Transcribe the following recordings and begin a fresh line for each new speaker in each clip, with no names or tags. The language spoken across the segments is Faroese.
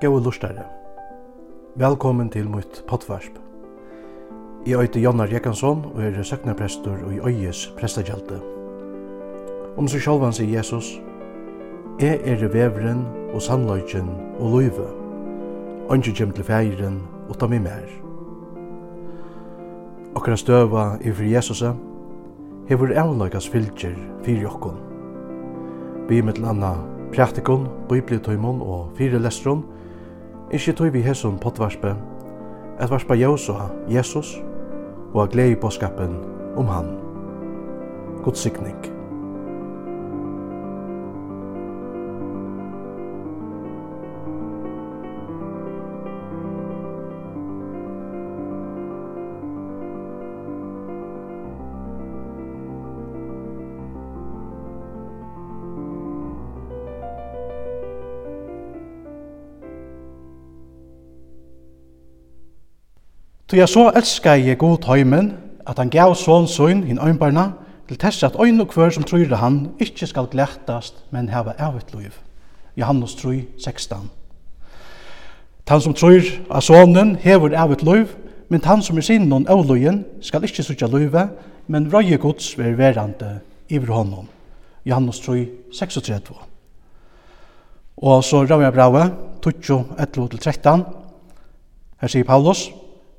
Gåe lustare. Velkommen til mitt pottvarsp. Jeg heter Jannar Jekansson og er søknaprestor i øyes prestagjelte. Om seg sjálvan sier Jesus, Jeg er vevren og sannløyken og løyve. Ønske kjem til feiren og ta meg mer. Okkara støva i fri Jesus, hever avløykas fylgjer fyrir jokkon. Vi mittel anna praktikon, bibliotøymon og fire lestron, Ikki tøy við hesum potvarpi. et varpa Jósa, Jesus, og a glei boskapen um hann. Guds sikning. Tu jeg så elskar jeg god heimen, at han gav sån søgn hinn øynbarna, til tess at øyn og kvør som tror han, ikkje skal glættast, men heva evigt liv. Johannes 3, 16. Tan som tror av sonen hever evigt liv, men tan som er sinnen av løyen skal ikkje sutja livet, men røye gods ver verande iver honom. Johannes 3, 36. Og så røy jeg brave, 12, 11-13. Her sier Paulus,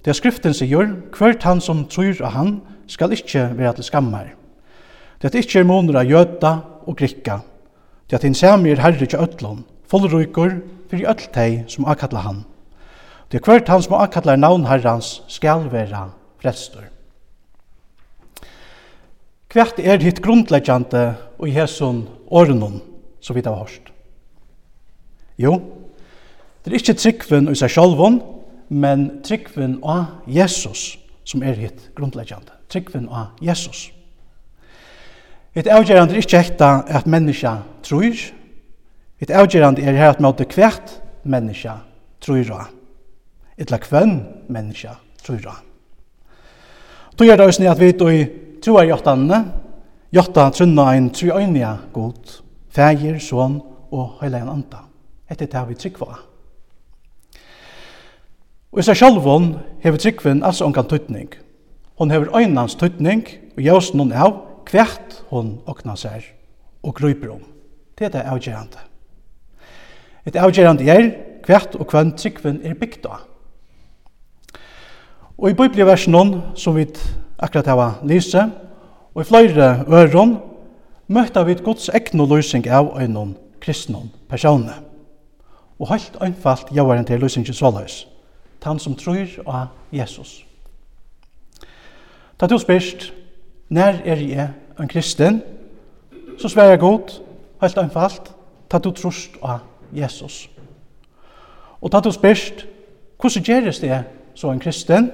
Det skriften sier, hvert han som tror av han, skal ikkje være til skammar. Det er ikkje måneder av jøda og grikka. Det er at insami er herre til ødlån, fullrøyker fyrir öll tei som akkalla han. Det er hvert han som akkalla navn herrans skal vera frelstur. Hvert er hitt grundleggjande og i hesson årenon, så vidt av hørst. Jo, det er ikkje tryggven og seg sjolvon, men tryggvin av Jesus som er hitt grundleggjande. Tryggvin av Jesus. Et avgjerande er ikkje ekta at menneska trur. Et avgjerande er her at måte kvært menneska trur av. Etla kvenn menneska trur av. Då er det òsni at vi i troa jottanene, jotta trunna ein trøynia god, fægir, son og heilegan anda. Etter det har vi tryggva av. Og i seg sjálfun hefur tryggvinn altså ongan tøytning. Hon hefur øynans tøytning og jævsen hon av hvert hon okna seg og grøyper om. Det er det avgjerande. Et avgjerande er hvert og hvem tryggvinn er bygd av. Og i bibliversen som vi akkurat hava lyse, og i flere øron, møtta vi Guds egnu løsing av øynon kristnon personer. Og helt einfalt gjør han til løsingen såleis han som tror av Jesus. Ta du spørst, når er jeg en kristen, så svær jeg godt, helt anfalt, ta du trost av Jesus. Og ta du spørst, hvordan gjøres det så en kristen,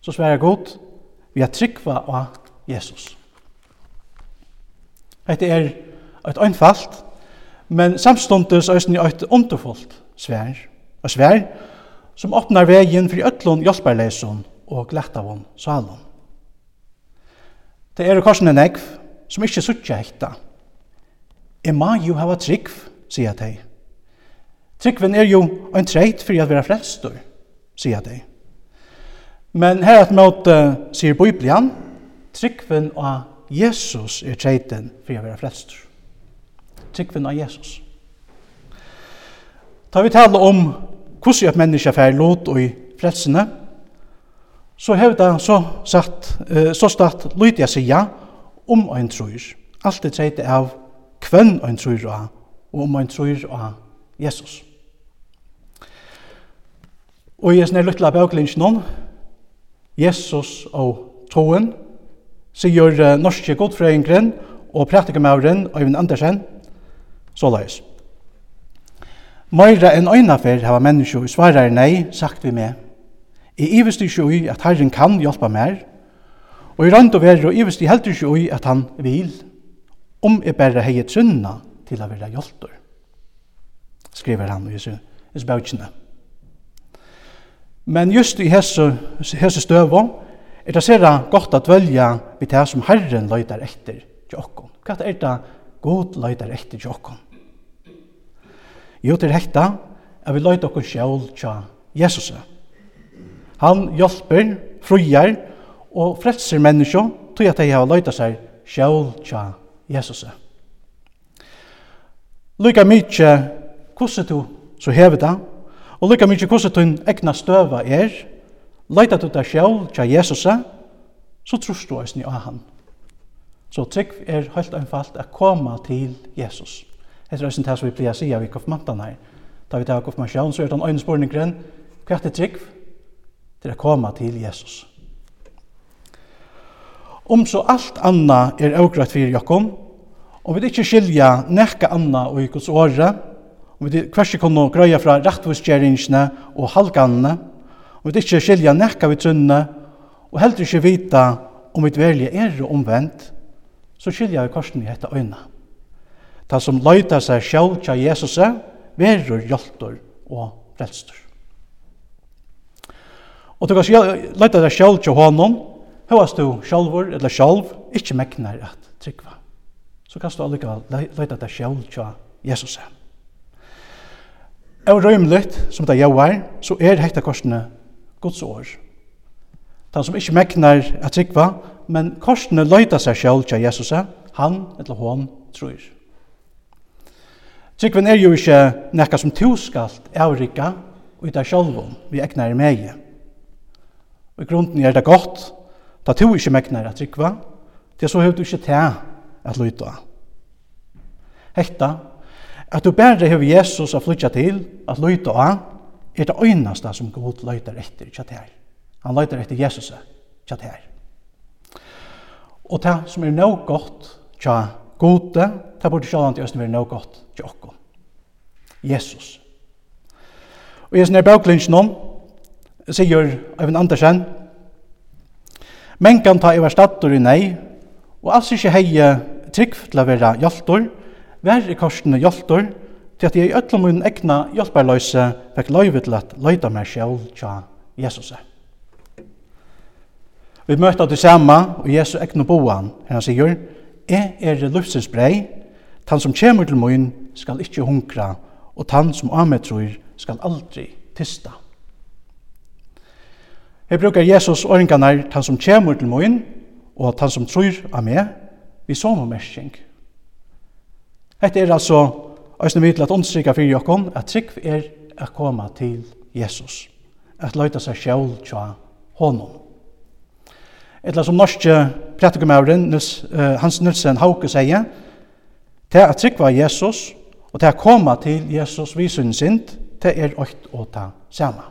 så svær jeg godt, vi er tryggva av Jesus. Hette er et anfalt, men samståndes er det et underfullt svær, og svær, som åpnar vegin fyrir öllun hjelparleisun og glettavun salun. Det er korsene negv som ikkje suttja hekta. E ma jo hava trygg, sier tei. Tryggven er jo ein treit fyrir at vera frestur, sier tei. Men her at møte, sier Biblian, tryggven av Jesus er treiten fyrir at vera frestur. Tryggven av Jesus. Ta vi tala om hvordan er at fer lot og i frelsene, så hevda så sagt, så stått lydja jeg sida om ein trur. Alt det treit av kvenn ein trur av, og om ein trur av Jesus. Og i sånne lytla bøklinjen om Jesus og troen, sier norske godfrøyngren og praktikermauren Øyvind Andersen, så løys. Meira enn øynafer hava menneskjo og svarar nei, sagt vi meg. I ivist ikkje ui at Herren kan hjelpa mer, og i rand og veru ivist jeg heldur ikkje ui at han vil, om jeg berre hei trunna til a vera hjeltur, skriver han i Jesu bøkene. Men just i hese, hese støvo, er det sera godt at velja vi det som Herren løytar etter til okkon. Hva er det God løytar etter til okkon? Jo, til hekta, at vi løyde okkur sjål tja Jesus. Han hjelper, frujar og frelser menneskje til at de har løyta seg sjål tja Jesus. Lykka mykje hvordan du så hever det, og lykka mykje hvordan du egna støva er, løyta du deg sjål tja Jesus, så trus du oss eisni av han. Så trygg er helt einfalt å komme til Jesus. Det er også det som vi pleier å si av i konfirmantene her. Da vi tar konfirmasjon, så er det en øyne spørningen, hva er det trygg? Til å komme til Jesus. Om så alt anna er avgrøtt for Jakob, og vi ikke skilja nekka anna og i Guds åre, og vi kvers ikke kunne grøya fra rettvuskjæringene og halganene, og vi ikke skilja nekka vi trunne, og heller ikke vita om vi dverlige er omvendt, så skilja vi korsen i hette øynene. Ta som løyta seg sjálv tja Jesus verur hjáltur og frelstur. Og du kan løyta seg sjálv tja honom, høyast du sjálvur eller sjálv, ikkje meknar at tryggva. Så kan du allika løyta seg sjálv tja Jesus. Og røymligt, som det jauar, så er hekta korsene Guds år. Den som ikkje meknar at tryggva, men korsene løyta seg sjálv tja Jesus, han eller hon tror. Trygven er jo ikke nekka som tu skalt avrika og i deg vi egnar i megi. Og i grunden er det godt, da tu ikke megnar at trygva, til så høy du ikke til at lyta. Hekta, at du bare høy Jesus a flytja til, at lyta av, er det øynasta som god løyter etter tjatt her. Han løyter etter Jesus tjatt her. Og det som er no godt tja gode, det burde sjålan til Østen være no godt til okko. Jesus. Og i sinne bauklinjen om, sier Øyvind Andersen, Menkan ta iver stattor i nei, og altså ikke heie trygg til å være hjaltor, vær i korsene hjaltor, til at jeg i øtlom min egna hjelperløse fikk løyve til at løyta meg sjål tja Jesus. Vi møter det samme, og Jesus egna boan, her han sier, Jeg er luftsens brei, Tann som kjemur til moin skal ikkje hunkra, og tann som ametrur skal aldri tista. Her brukar Jesus åringanar tan som kjemur til moin, og tann som trur av meg, vi som mersing. Hette er altså æsne vi til at ondstrykka fyrir jokkon, at trygg er å koma til Jesus, at løyta seg sjål tja honom. Etla som norske prætikumæren Hans Nilsen Hauke sier, Det at trykva Jesus, og det at koma til Jesus vi sin sind, det er åkt å ta samme.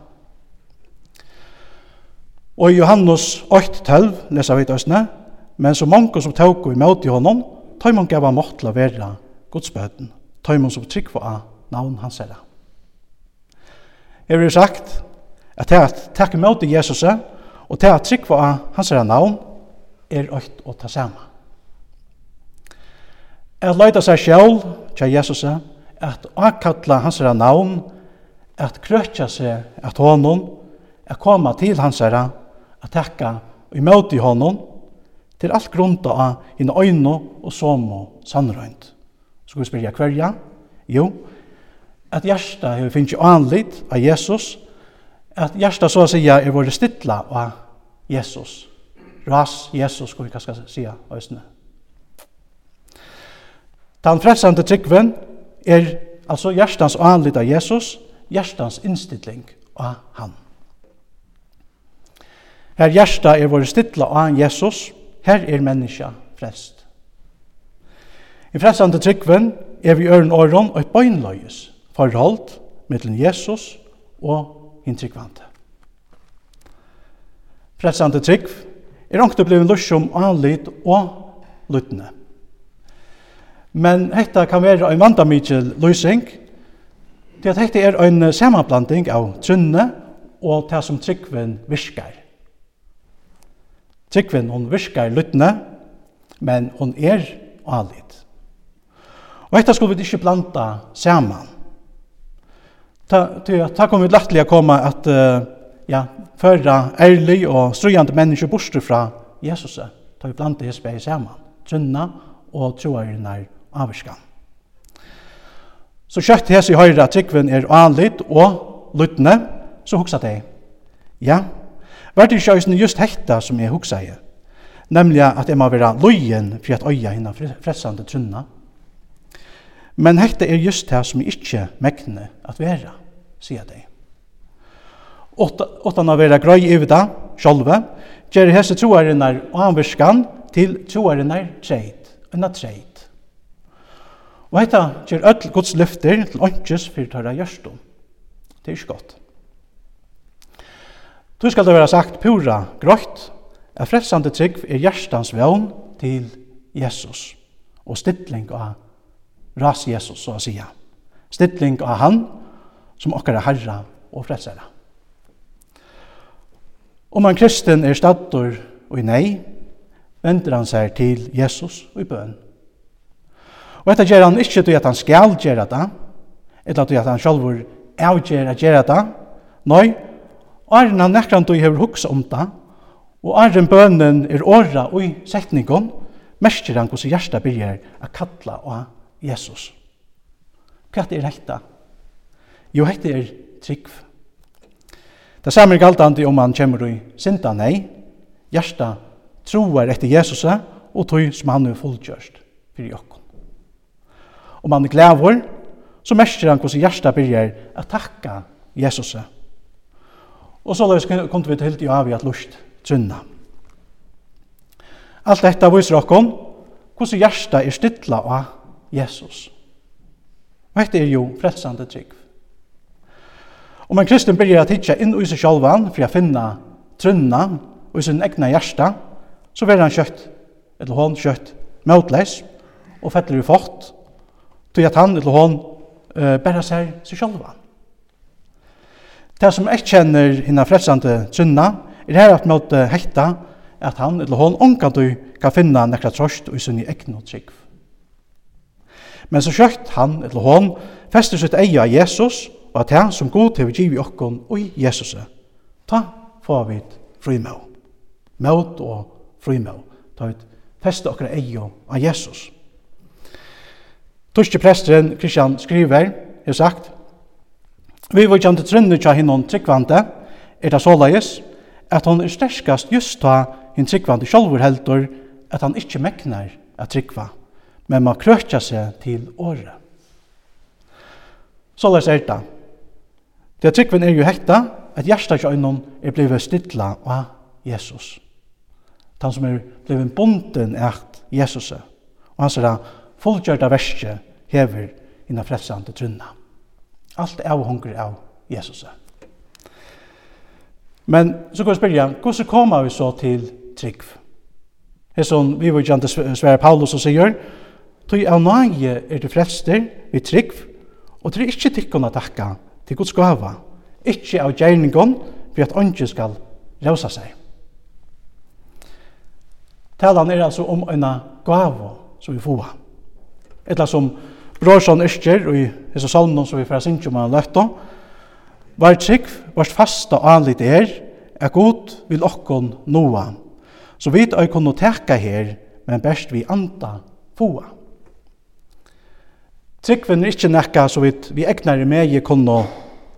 Og i Johannes 8.12 lesa vi døsne, men så mange som tåk i møte i honom, tøymon gav mått til å være godsbøten, tøymon som trykva av navn hans herre. Jeg vil sagt at det at takk møte Jesus og det at trykva av hans herre navn er økt å ta samme. At leita seg sjálv, tja Jesus, at akkalla hans herra navn, at krøtja seg at honom, at koma til hans herra, at takka og imøte i honom, til alt grunda av hinn øyne og somo sannrøynd. Så kan vi spyrja hverja? Jo, at hjersta hefur finnst jo anlit av Jesus, at hjersta så å sija er våre stilla av Jesus. Ras Jesus, skulle vi kanskje sija, òsne. Den frelsande tryggven er altså hjertans anlitt av Jesus, hjertans innstilling av han. Her hjerta er vår stilla av Jesus, her er menneska frelst. I frelsande tryggven er vi øren åren og et bøgnløyes forhold mellom Jesus og inntryggvante. Frelsande tryggv er ångte blevet lusjom anlit og lyttne. Men hetta kan være en mandamikil løsning, til at hetta er en samanblanding av trunne og det som tryggven virkar. Tryggven hon virkar lyttne, men hon er alit. Og hetta skulle vi ikke blanda saman. Ta, ta, ta kom vi lattelig å komme at uh, ja, føra ærlig og strøyande mennesker bortstå fra Jesus, ta vi blanda hespe saman, trunna og troarinnar avskan. Så kjøtt hese i høyre tryggven er anlitt og lyttne, så hoksa dei. Ja, vært i sjøysen just hekta som jeg hoksa i, nemlig at jeg må være løyen for at øya hinna fressande trunna. Men hekta er just det som jeg ikke mekne at være, sier dei. Åttan å være grøy i vida, sjolve, gjør hese troarinnar og anvirskan til troarinnar treit, unna treit. Og hetta ger öll Guds lyfter til ånkjes fyrir tørra gjørstum. Det er ikke godt. Du skal det være sagt pura grøyt, at frelsande trygg er hjertans vevn til Jesus, og stilling av ras Jesus, så å sija. Stilling av han som okkara herra og frelsere. Om en kristen er stator og i nei, venter han seg til Jesus og i bøn. Og dette gjør han ikke til at han skal gjøre det, eller til at han selv vil avgjøre å gjøre det. Nei, Arren han nekker han til å hukse om det, og Arren bønnen er året og i setningen, merker han hvordan hjertet begynner å kalle av Jesus. Hva er dette? Jo, dette er trygg. Det samme er galtande om han kommer i synda, nei, hjertet troer etter Jesus og tog som han er fullgjørst for om han er glæver, så merker han hvordan hjertet begynner å takke Jesus. Og så løs kom vi til i av i at lust trunna. Alt dette viser okkom hvordan hjertet er stittlet av Jesus. Og dette er jo frelsande trygg. Om en kristen begynner at hitja inn i seg sjálvan for å finna trunna og i sin egna hjertet, så blir han kjøtt, eller hon kjøtt, møtleis, og fettler i fort, tog at han eller hon uh, bæra seg seg sjálfa. Det som jeg kjenner henne frelsande trunna, er her at måte hekta at han eller hon ongan du kan finna nekra trost og sunni egnu trygg. Men så kjøkt han eller hon fester sitt eia av Jesus og at han som god til å giv okkon og i Jesus. Ta få vi frimå. Og frimå. Ta ut feste okkar eia av Jesus. Torske presteren Kristian skriver, er sagt, Vi var kjent trønne tja hinnon tryggvante, er det såleis, at hon er sterskast just ta hinn tryggvante sjolvur heldur, at han ikkje meknar at tryggva, men man krøtja seg til året. Såleis er det. Det tryggven er jo hekta, at hjertet ikke øynon er blivet stidla av Jesus. Han som er blivet bunden eit Jesus. Og han sier det av verset hever innan fredsande trunna. Alt er hunker av Jesus. Men så kan vi spyrja, hvordan kommer vi så til trygg? Det er sånn, vi var ikke svære Paulus og sier, Tøy av nage er du frelster, vi trygg, og det er ikke tikkene å takka til Guds gava, ikke av gjerningon, for at ånden skal rausa seg. Talan er altså om en gava som vi får. Etla som brorsan og i hese salmen som vi fyrir sindsjum av løtta, var trygg, vars fasta anlit er, er god vil okkon noa. Så vi oi kunne teka her, men best vi anda foa. Tryggven er ikkje nekka så vidt vi egnar med i kunne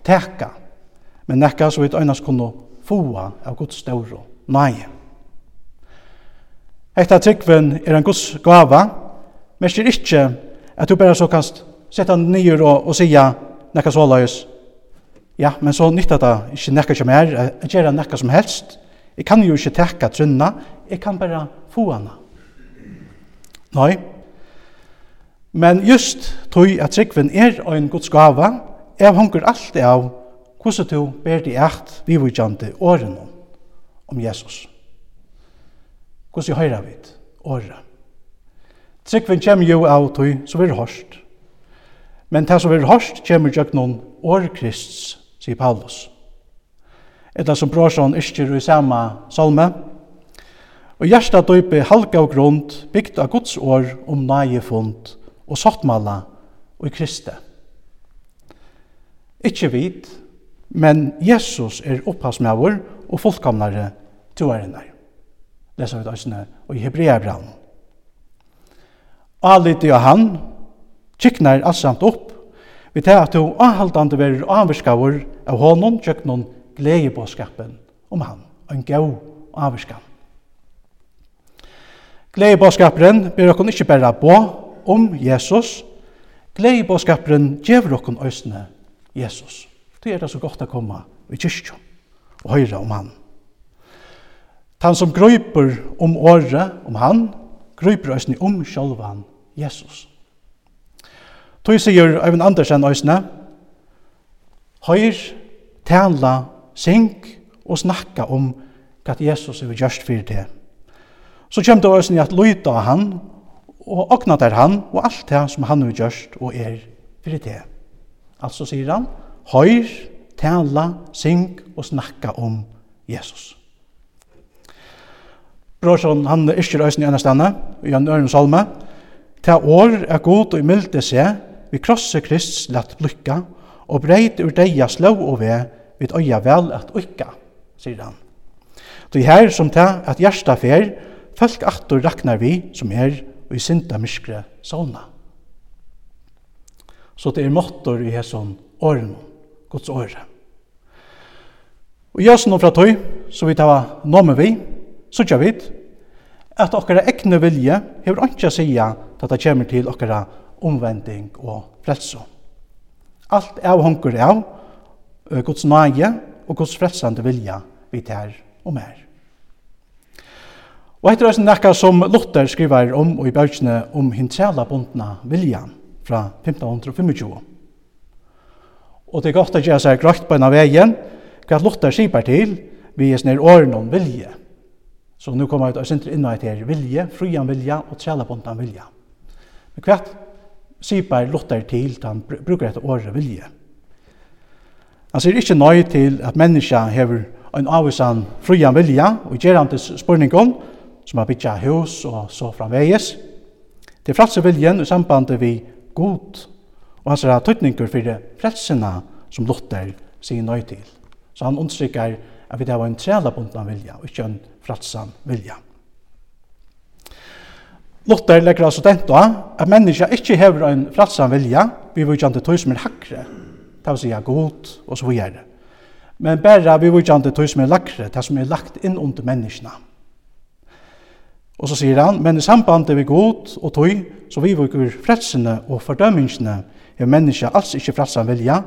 teka, men nekka så vidt øynas kunne foa av Guds stauro Nei. Hetta tryggven er en Guds gava, men er ikkje At du bare så kan sette han nyer og, og sige nekka så løys. Ja, men så nytta det ikke nekka som er, jeg gjør nekka som helst. Jeg kan jo ikke tekka trunna, jeg kan bare få hana. Nei. Men just tog at trikven er en gods gava, jeg hunker alt av hvordan du ber deg eit vivujande åren om Jesus. Hvordan høyra vi året? Tryggvin kjem jo av tog som er hørst. Men det som er hørst kjem i noen år Krists, sier Paulus. Etter som brorsan isker i samme salme, og hjertet døype halka og grund bygd av Guds år om nægefund og sottmala og i Kriste. Ikke vit, men Jesus er opphavsmævur og fullkomnare tuarinnar. Lesa vi det også i Hebreabraun. Allit av han, kiknar allsamt opp, vi tar at du anhaldande verir avvirskavur av honom tjøknon gledebåskapen om han, en gau avvirskan. Gledebåskaperen ber okon ikkje berra på om Jesus, gledebåskaperen djever okon òsne Jesus. Det er det så godt å komme i kyrkjo og høyre om han. Han som grøyper om året om han, gryper eisne om sjálvan Jesus. Tøy sier Øyvind Andersen eisne, Høyr, tænla, sink og snakka om hva Jesus er gjørst fyrir det. Så kjem det eisne at lyta han, og okna der han, og alt det som han er gjørst og er fyrir det. Altså sier han, Høyr, tænla, sink og snakka om Jesus. Brorsan, han isker øysen i ene stedene, i en øren salme. Ta år er god og milde seg, vi krosse Krist lett blykka, og breit ur deia slå og ve, vi øya vel at ukka, sier han. Det er her som ta at hjersta fer, folk attor raknar vi som er og i sinta myskre sauna. Så det er måttor i hesson åren, Guds åre. Og jøsen og fra tøy, så vi tar nomen vi, så tja vit at okkara egne vilje hevur ikkje å seia da det kemur til okkara omvending og frelso. Alt av hongur av Guds nage og Guds frelsande vilja vi her og mer. Og etter oss nekka som Luther skriver om og i bøkene om hintrela bundna viljan fra 1525. Og det er godt at jeg seg grøyt på en av veien hva Luther skriver til vi er snir åren om vilje Så nu kommer jeg til å inna till er vilje, frian vilja och trälabondan vilja. Men kvart sipar Luther til, han brukar dette året vilje. Han sier ikke nøy til at menneska hever en avvisan frian vilja og gjør han til spurningon som har bytja hus og så framveges. Det fratse viljen i sambandet vi god og hans er tøytninger det frelsina som Luther sier nøy til. Så han understrykker at vi har var en trælabondan vilja og ikke en fratsan vilja. Luther legger altså dent at menneska ikkje hever en fratsan vilja, vi vujkjande tog som er hakre, det vil sige god, og så videre. Men bare vi vujkjande tog som er lakre, det som er lagt inn under menneskene. Og så sier han, men i sambandet vi god og tog, så vi vujker fredsene og fordømmingsene, er menneska alls ikkje fratsan vilja,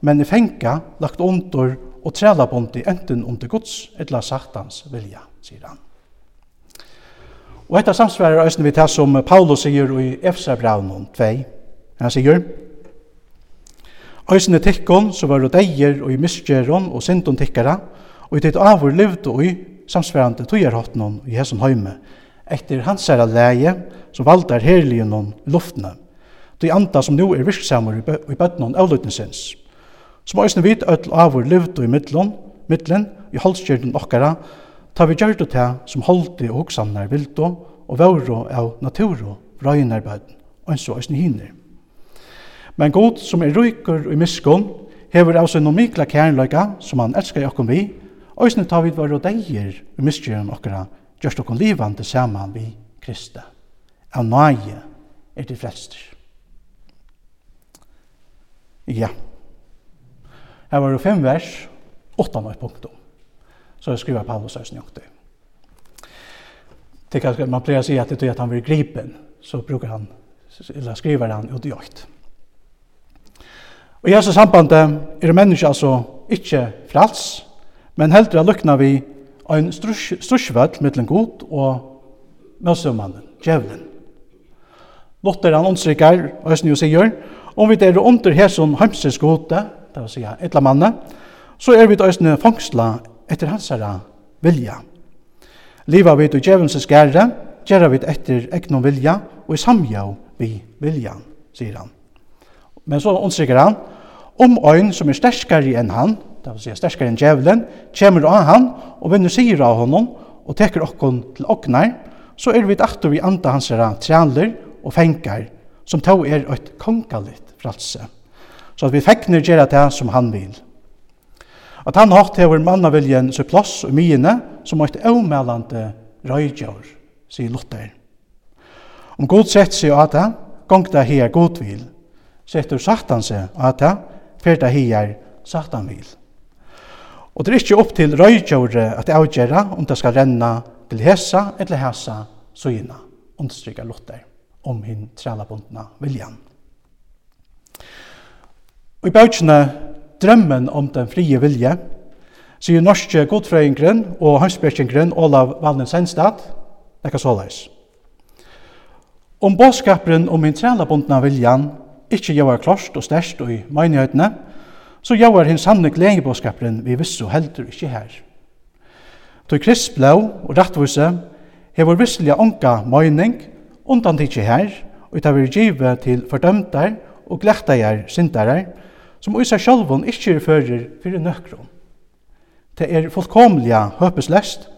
men i fenga lagt under og trela i enten under Guds eller Satans vilja sier han. Og dette samsvarer øyne vi tar som Paulus sier i Efsa-braun 2. Han sier, Øysene tikkon, så var det deier og i miskjeron og sindon tikkara, og i titt avur livd og i samsvarande tøyerhottnon i hesson høyme, etter hans herra leie, som valdar herligenon i luftene, de anda som nu er virksamur i bøtnon avlutnesins. Som øysene vit øtl avur livd og i middlon, middlen, i holskjerden okkara, Ta vi gjør det til som holdt og hoksanar vildo og våro av naturo røynarbeid, og så eisne hinner. Men god som er ryker og i hever av noen mikla kjernløyga som han elskar jokken vi, og eisne ta vi våre deier og miskjøren okkara, gjørst okken livande saman vi Krista. Av nøye er til frelster. Ja. Her var det fem vers, åtta nøy punktum så skriver Paulus här snyggt det. Det kanske man plejer sig at det er att han blir gripen så brukar han eller skriver han ut i åkt. Og i hans samband er menneske altså ikke frals, men heldre lukna vi av en strusjvall mittlen god og møsemannen, djevelen. Lotter han ondstrykker, og høsten jo sier, om vi er under hæsson heimsins gode, det vil si etla manne, så er vi høsten fangsla etter hansara vilja. Liva vid og djevelsens skære, gjerra vid etter egnom vilja og i samjau vi viljan, sier han. Men så ondsikker han, om øyn som er sterskare enn han, det vil si sterskare enn djevelen, kommer av han og vinner sier av honom og teker okkon til oknar, så er vi aktor vi anda hansara trealer og fengar, som tog er eit kongalit fralse. Så at vi fekner gjerra det som han vil. At han hatt hever mannaviljen så plass og myene som eit avmelande røygjør, sier Luther. Om god sett seg at det, gong det her god vil, setter satan seg at det, fer det her satan vil. Og det er ikke opp til røygjøre at avgjøre om det skal renna til hesa eller hesa søgina, understrykker Luther om hinn trælabundna viljan. Og i bøkene drømmen om den frie vilje, sier norske godfrøyngren og hønsbjerkingren Olav Valnes Henstad, så leis. Om bådskaperen om min bundna viljan ikkje gjør klost og størst og i meinighetene, så gjør hins sanne gledebådskaperen vi vissu heldur ikkje her. Toi kristblå og rattvise hever visselige onka meining undan ikkje her, og det vil give til fordømtar og glettar syndarar, som Isa sjálvun ikkje er fyrir fyrir nøkron. Det er fullkomliga høpeslest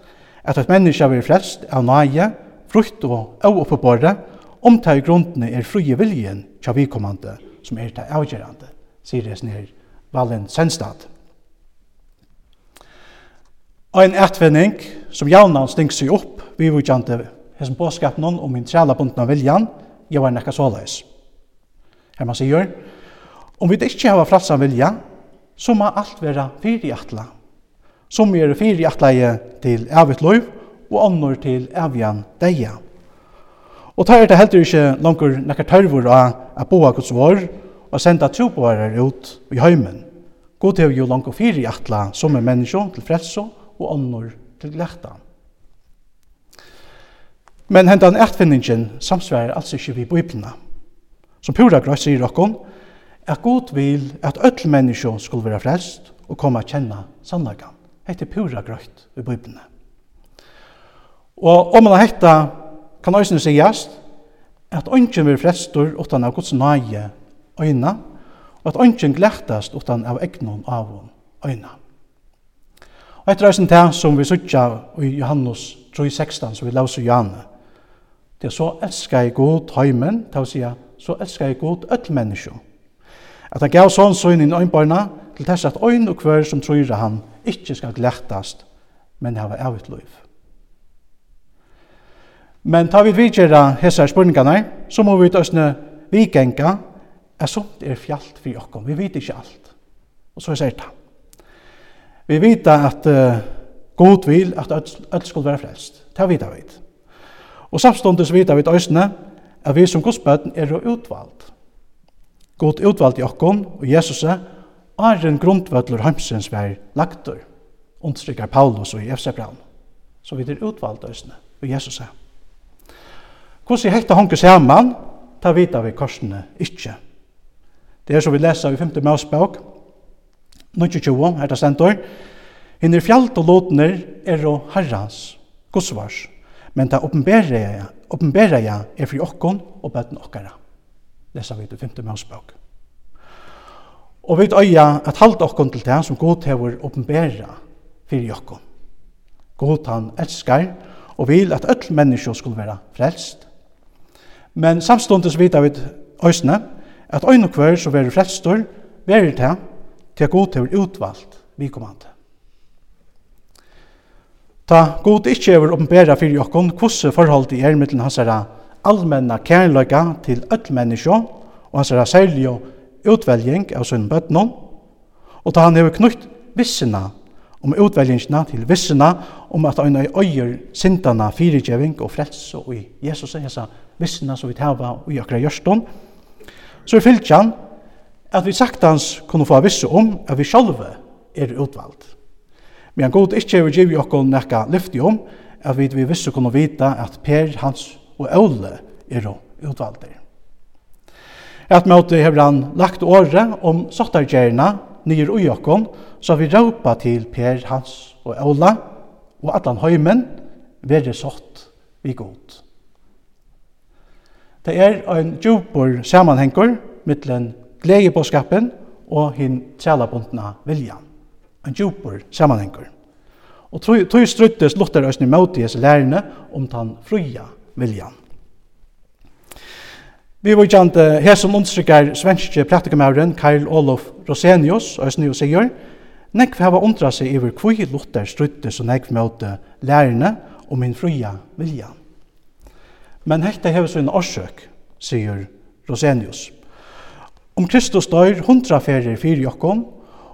at et menneske vil flest av nage, frukt og avoppeborre, om det i grunnene er frie viljen til vikommande som er det avgjørende, sier det snir Valen Senstad. Ein etvinning som jaunan stinks seg opp, vi vujkjante hesen påskapen om min trælabundna viljan, jo er nekka såleis. Her man sier, Om vi ikke har fratsa vilja, så må alt være fyriatla. Som er fyriatla til evigt liv, og annor til evjan deia. Og tar det heldur ikke langer nekkar tørvor av a boa gods vår, og senda troboarar ut i heimen. God hever jo langer fyriatla som er menneskje til frelso og annor til glekta. Men hendan etfinningin samsvarer altså ikke vi bøyblina. Som pura grøy sier okkon, at god vil at öll menneskje skulle være frelst og komme å kjenne sannlagan. Hette pura grøyt i Bibelen. Og om man hetta kan òsne sigast at ønsken vil frelstur utan av Guds nage øyna, og at ønsken glertast utan av egnon av øyna. Og etter òsne til som vi sutja i Johannes 3.16, som vi laus i Johanne, det er så elskar jeg god heimen, til å si, så elskar jeg god öll menneskje, At han gav sånn søgn inn øynbarna, til tess at øyn og kvør som tror han ikkje skal glættast, men hava evigt liv. Men tar vi vidgjera hessar spurningane, så må vi tøsne vikenga, er sånt er fjallt for okkom, vi vet ikkje alt. Og så er det. Vi vet at uh, god vil at öll skulle være frelst. Det vet vi. Og samståndes vet vi tøsne at vi som godsbøten er utvalgt. God utvalgte okkon og Jesus er en grundvødler heimsens vær lagtur, understrykker Paulus og i Efsebraun. Så vi er utvalgte øsne og Jesus er. Hvordan hekta honke saman, ta vita vi korsene ikkje. Det er som vi leser i 5. Mausbøk, 1920, her det stendur, Hinner fjallt og lotner er og herrans, godsvars, men ta oppenbera ja, ja er fri okkon og bøtten okkara lesa vi til 5. Mosebok. Og vi øya at halda okkon til det som god hever åpenbæra fyrir okkon. God han elskar og vil at öll menneskjå skulle være frelst. Men samståndes vita vi øysene at øyne hver som være frelstor verir det til god hever utvalgt vi kommande. Ta god ikkje hever åpenbæra fyrir okkon hvordan forholdet er mittlen hans herra allmenna kærleika til öll menneskje, og hans er særlig utveljing av sin bøtnon, og ta han hefur knutt vissina om utveljingina til vissina om at han øyer sintana fyrirgjeving og frelse og i Jesus er hessa vissina som vi tava og i akra gjørston, så er fylkjan at vi saktans kunne få visse om at vi sjálve er utvalgt. Men han god ikkje vil givi okkur nekka lyfti om at vi vi visse kunne vita at Per, hans og Ole er utvalder. Et måte hever han lagt året om sottargjerna nyer ui okkom, så vi råpa til Per, Hans og Ola og han Høymen være sott vi god. Det er ein djupor samanhengur mittlen gledebåskapen og hin tjalabundna viljan. En djupur samanhengur. Og tog struttes Luther Østni møte i hese om tan fruja viljan. Vi var kjent her som understrykker svenske praktikamauren Karl Olof Rosenius, Østny og sier, nekv hava undra seg iver kvui Luther struttes og nekv møte lærerne og min fruja vilja. Men hekta hever sin orsøk, sier Rosenius. Om Kristus dør hundra ferir fyrir jokkon,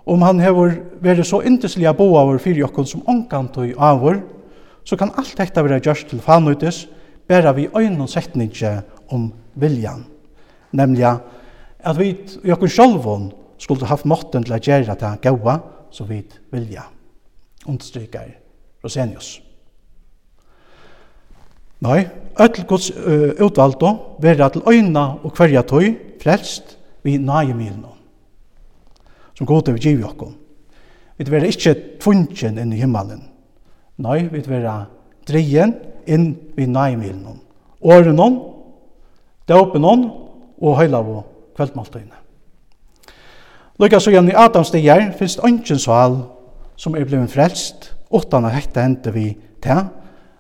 om han hevur vært så indeslige bo av fyrir jokkon som omkant og avur, så kan alt hekta vera gjørst til fanuttis, bæra vi øynum setninge om viljan, nemlig at vi i okken sjolvun skulle haft måtten til å gjøre det gaua så vi vilja, understryker Rosenius. Nei, öll Guds uh, utvaldo vera til øyna og hverja tøy frelst vi nage milno. Som god vi givi okkom. Vi vera ikkje tvungen inn i himmelen. Nei, vi vera dreien inn vi næmilen hon. Åren hon, døpen hon og høylavå kveldmaltøyne. Lukka så igjen i Adams dier finnes ønsken sal som er blevet frelst utan å hekta hendte vi til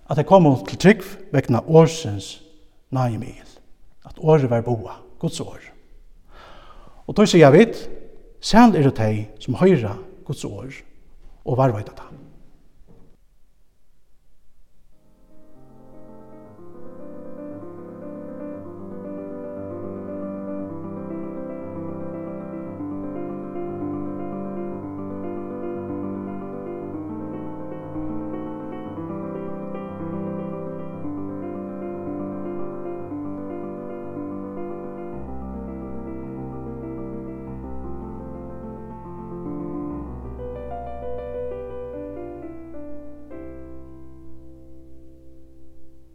at det kom til trygg vekna årsens næmil. At året var boa, Guds år. Og tog sier jeg vidt, sel er det teg som høyra Guds år og varvøyda det.